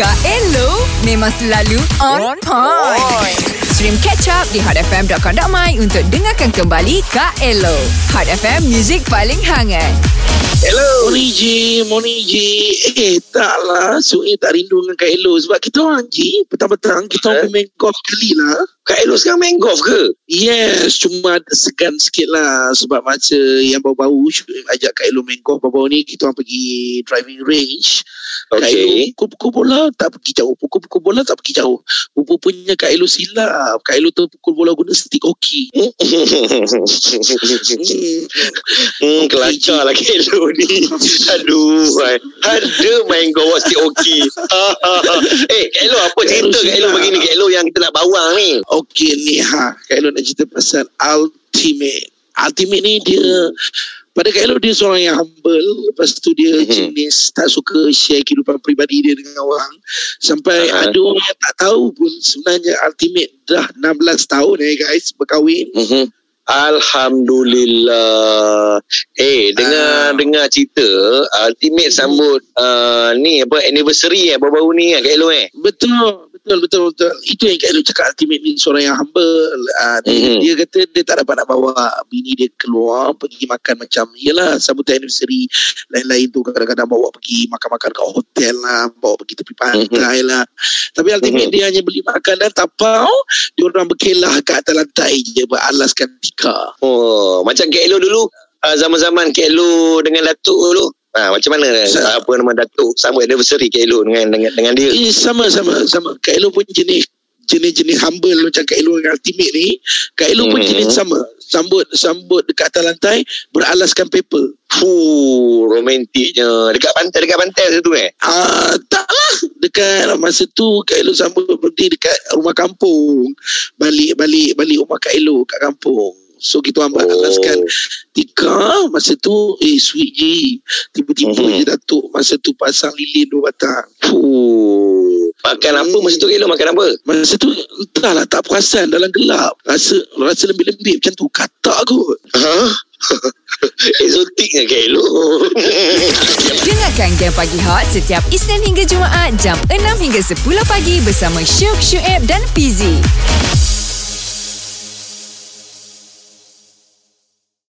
Kak Elo memang selalu on point. Stream catch up di hotfm.com.my untuk dengarkan kembali Kak Elo. Hot FM, music paling hangat. Hello. Morning Ji, morning Ji. Eh, taklah. Sungai tak rindu dengan Kak Elo. Sebab kita orang Ji, petang-petang kita orang Eh? main golf kali lah. Kak Elo sekarang main golf ke? Yes, cuma segan sikit lah. Sebab masa yang Syuib ajak Kak Elo main golf. Baru-baru ni kita orang pergi driving range. Kak Elo Okey. pukul-pukul bola tak pergi jauh. Pukul-pukul bola tak pergi jauh. Rupanya Kak Elo silap. Kak Elo tu pukul bola guna stick hoki. Hmm. kelakar lah Kak Elo ni. Aduh. Ada main golf si Oki. eh, Kak Elo apa cerita Kak Elo begini? Kak Elo yang kita nak bawang ni. Okey ni ha Kak Elo nak cerita pasal Ultimate Ultimate ni dia pada Kak Elo dia seorang yang humble Lepas tu dia Mhm. jenis tak suka share kehidupan peribadi dia dengan orang Sampai Ah. ada orang yang tak tahu pun Sebenarnya Ultimate dah 16 tahun eh guys berkahwin Mhm. Alhamdulillah. Eh, dengar Ah. dengar cerita Ultimate sambut uh, ni apa anniversary eh baru-baru ni kan Kak Elo eh. Betul Betul betul betul Itu yang Kak Elo cakap Ultimate ni seorang yang humble uh, dia, Mhm. dia kata dia tak dapat nak bawa Bini dia keluar Pergi makan macam Yelah sambutan anniversary Lain-lain tu kadang-kadang bawa pergi Makan-makan kat hotel lah Bawa pergi tepi pantai lah Tapi Ultimate Mhm. dia hanya beli makanan Tapau Dia orang berkelah kat atas lantai je Beralaskan tikar Oh, macam Kak Elo dulu uh, zaman-zaman Kak Elo dengan Datuk dulu. Ha, macam mana Sa- apa nama Datuk sambut anniversary Kak Elo dengan dengan, dengan dia? Eh, sama sama sama. Kak Elo pun jenis jenis-jenis humble macam Kak Elo dengan Ultimate ni. Kak Elo pun jenis sama. Sambut sambut dekat atas lantai beralaskan paper. Fuh, romantiknya. Dekat pantai dekat pantai situ eh. Ah, taklah dekat masa tu Kak Elo sambut berdiri dekat rumah kampung. Balik balik balik rumah Kak Elo kat kampung. So kita orang beralaskan tikar masa tu eh sweet je. Tiba-tiba Mhm. je Datuk masa tu pasang lilin dua batang. Fuh. Makan apa masa tu Kak Elo makan apa? Masa tu entahlah tak perasan dalam gelap. Rasa rasa lembik-lembik macam tu. Katak kot. Ha? Exotiknya Kak Elo. Dengarkan Game Pagi Hot setiap Isnin hingga Jumaat jam 6 hingga 10 pagi bersama Syuk, Syuib dan Fizi.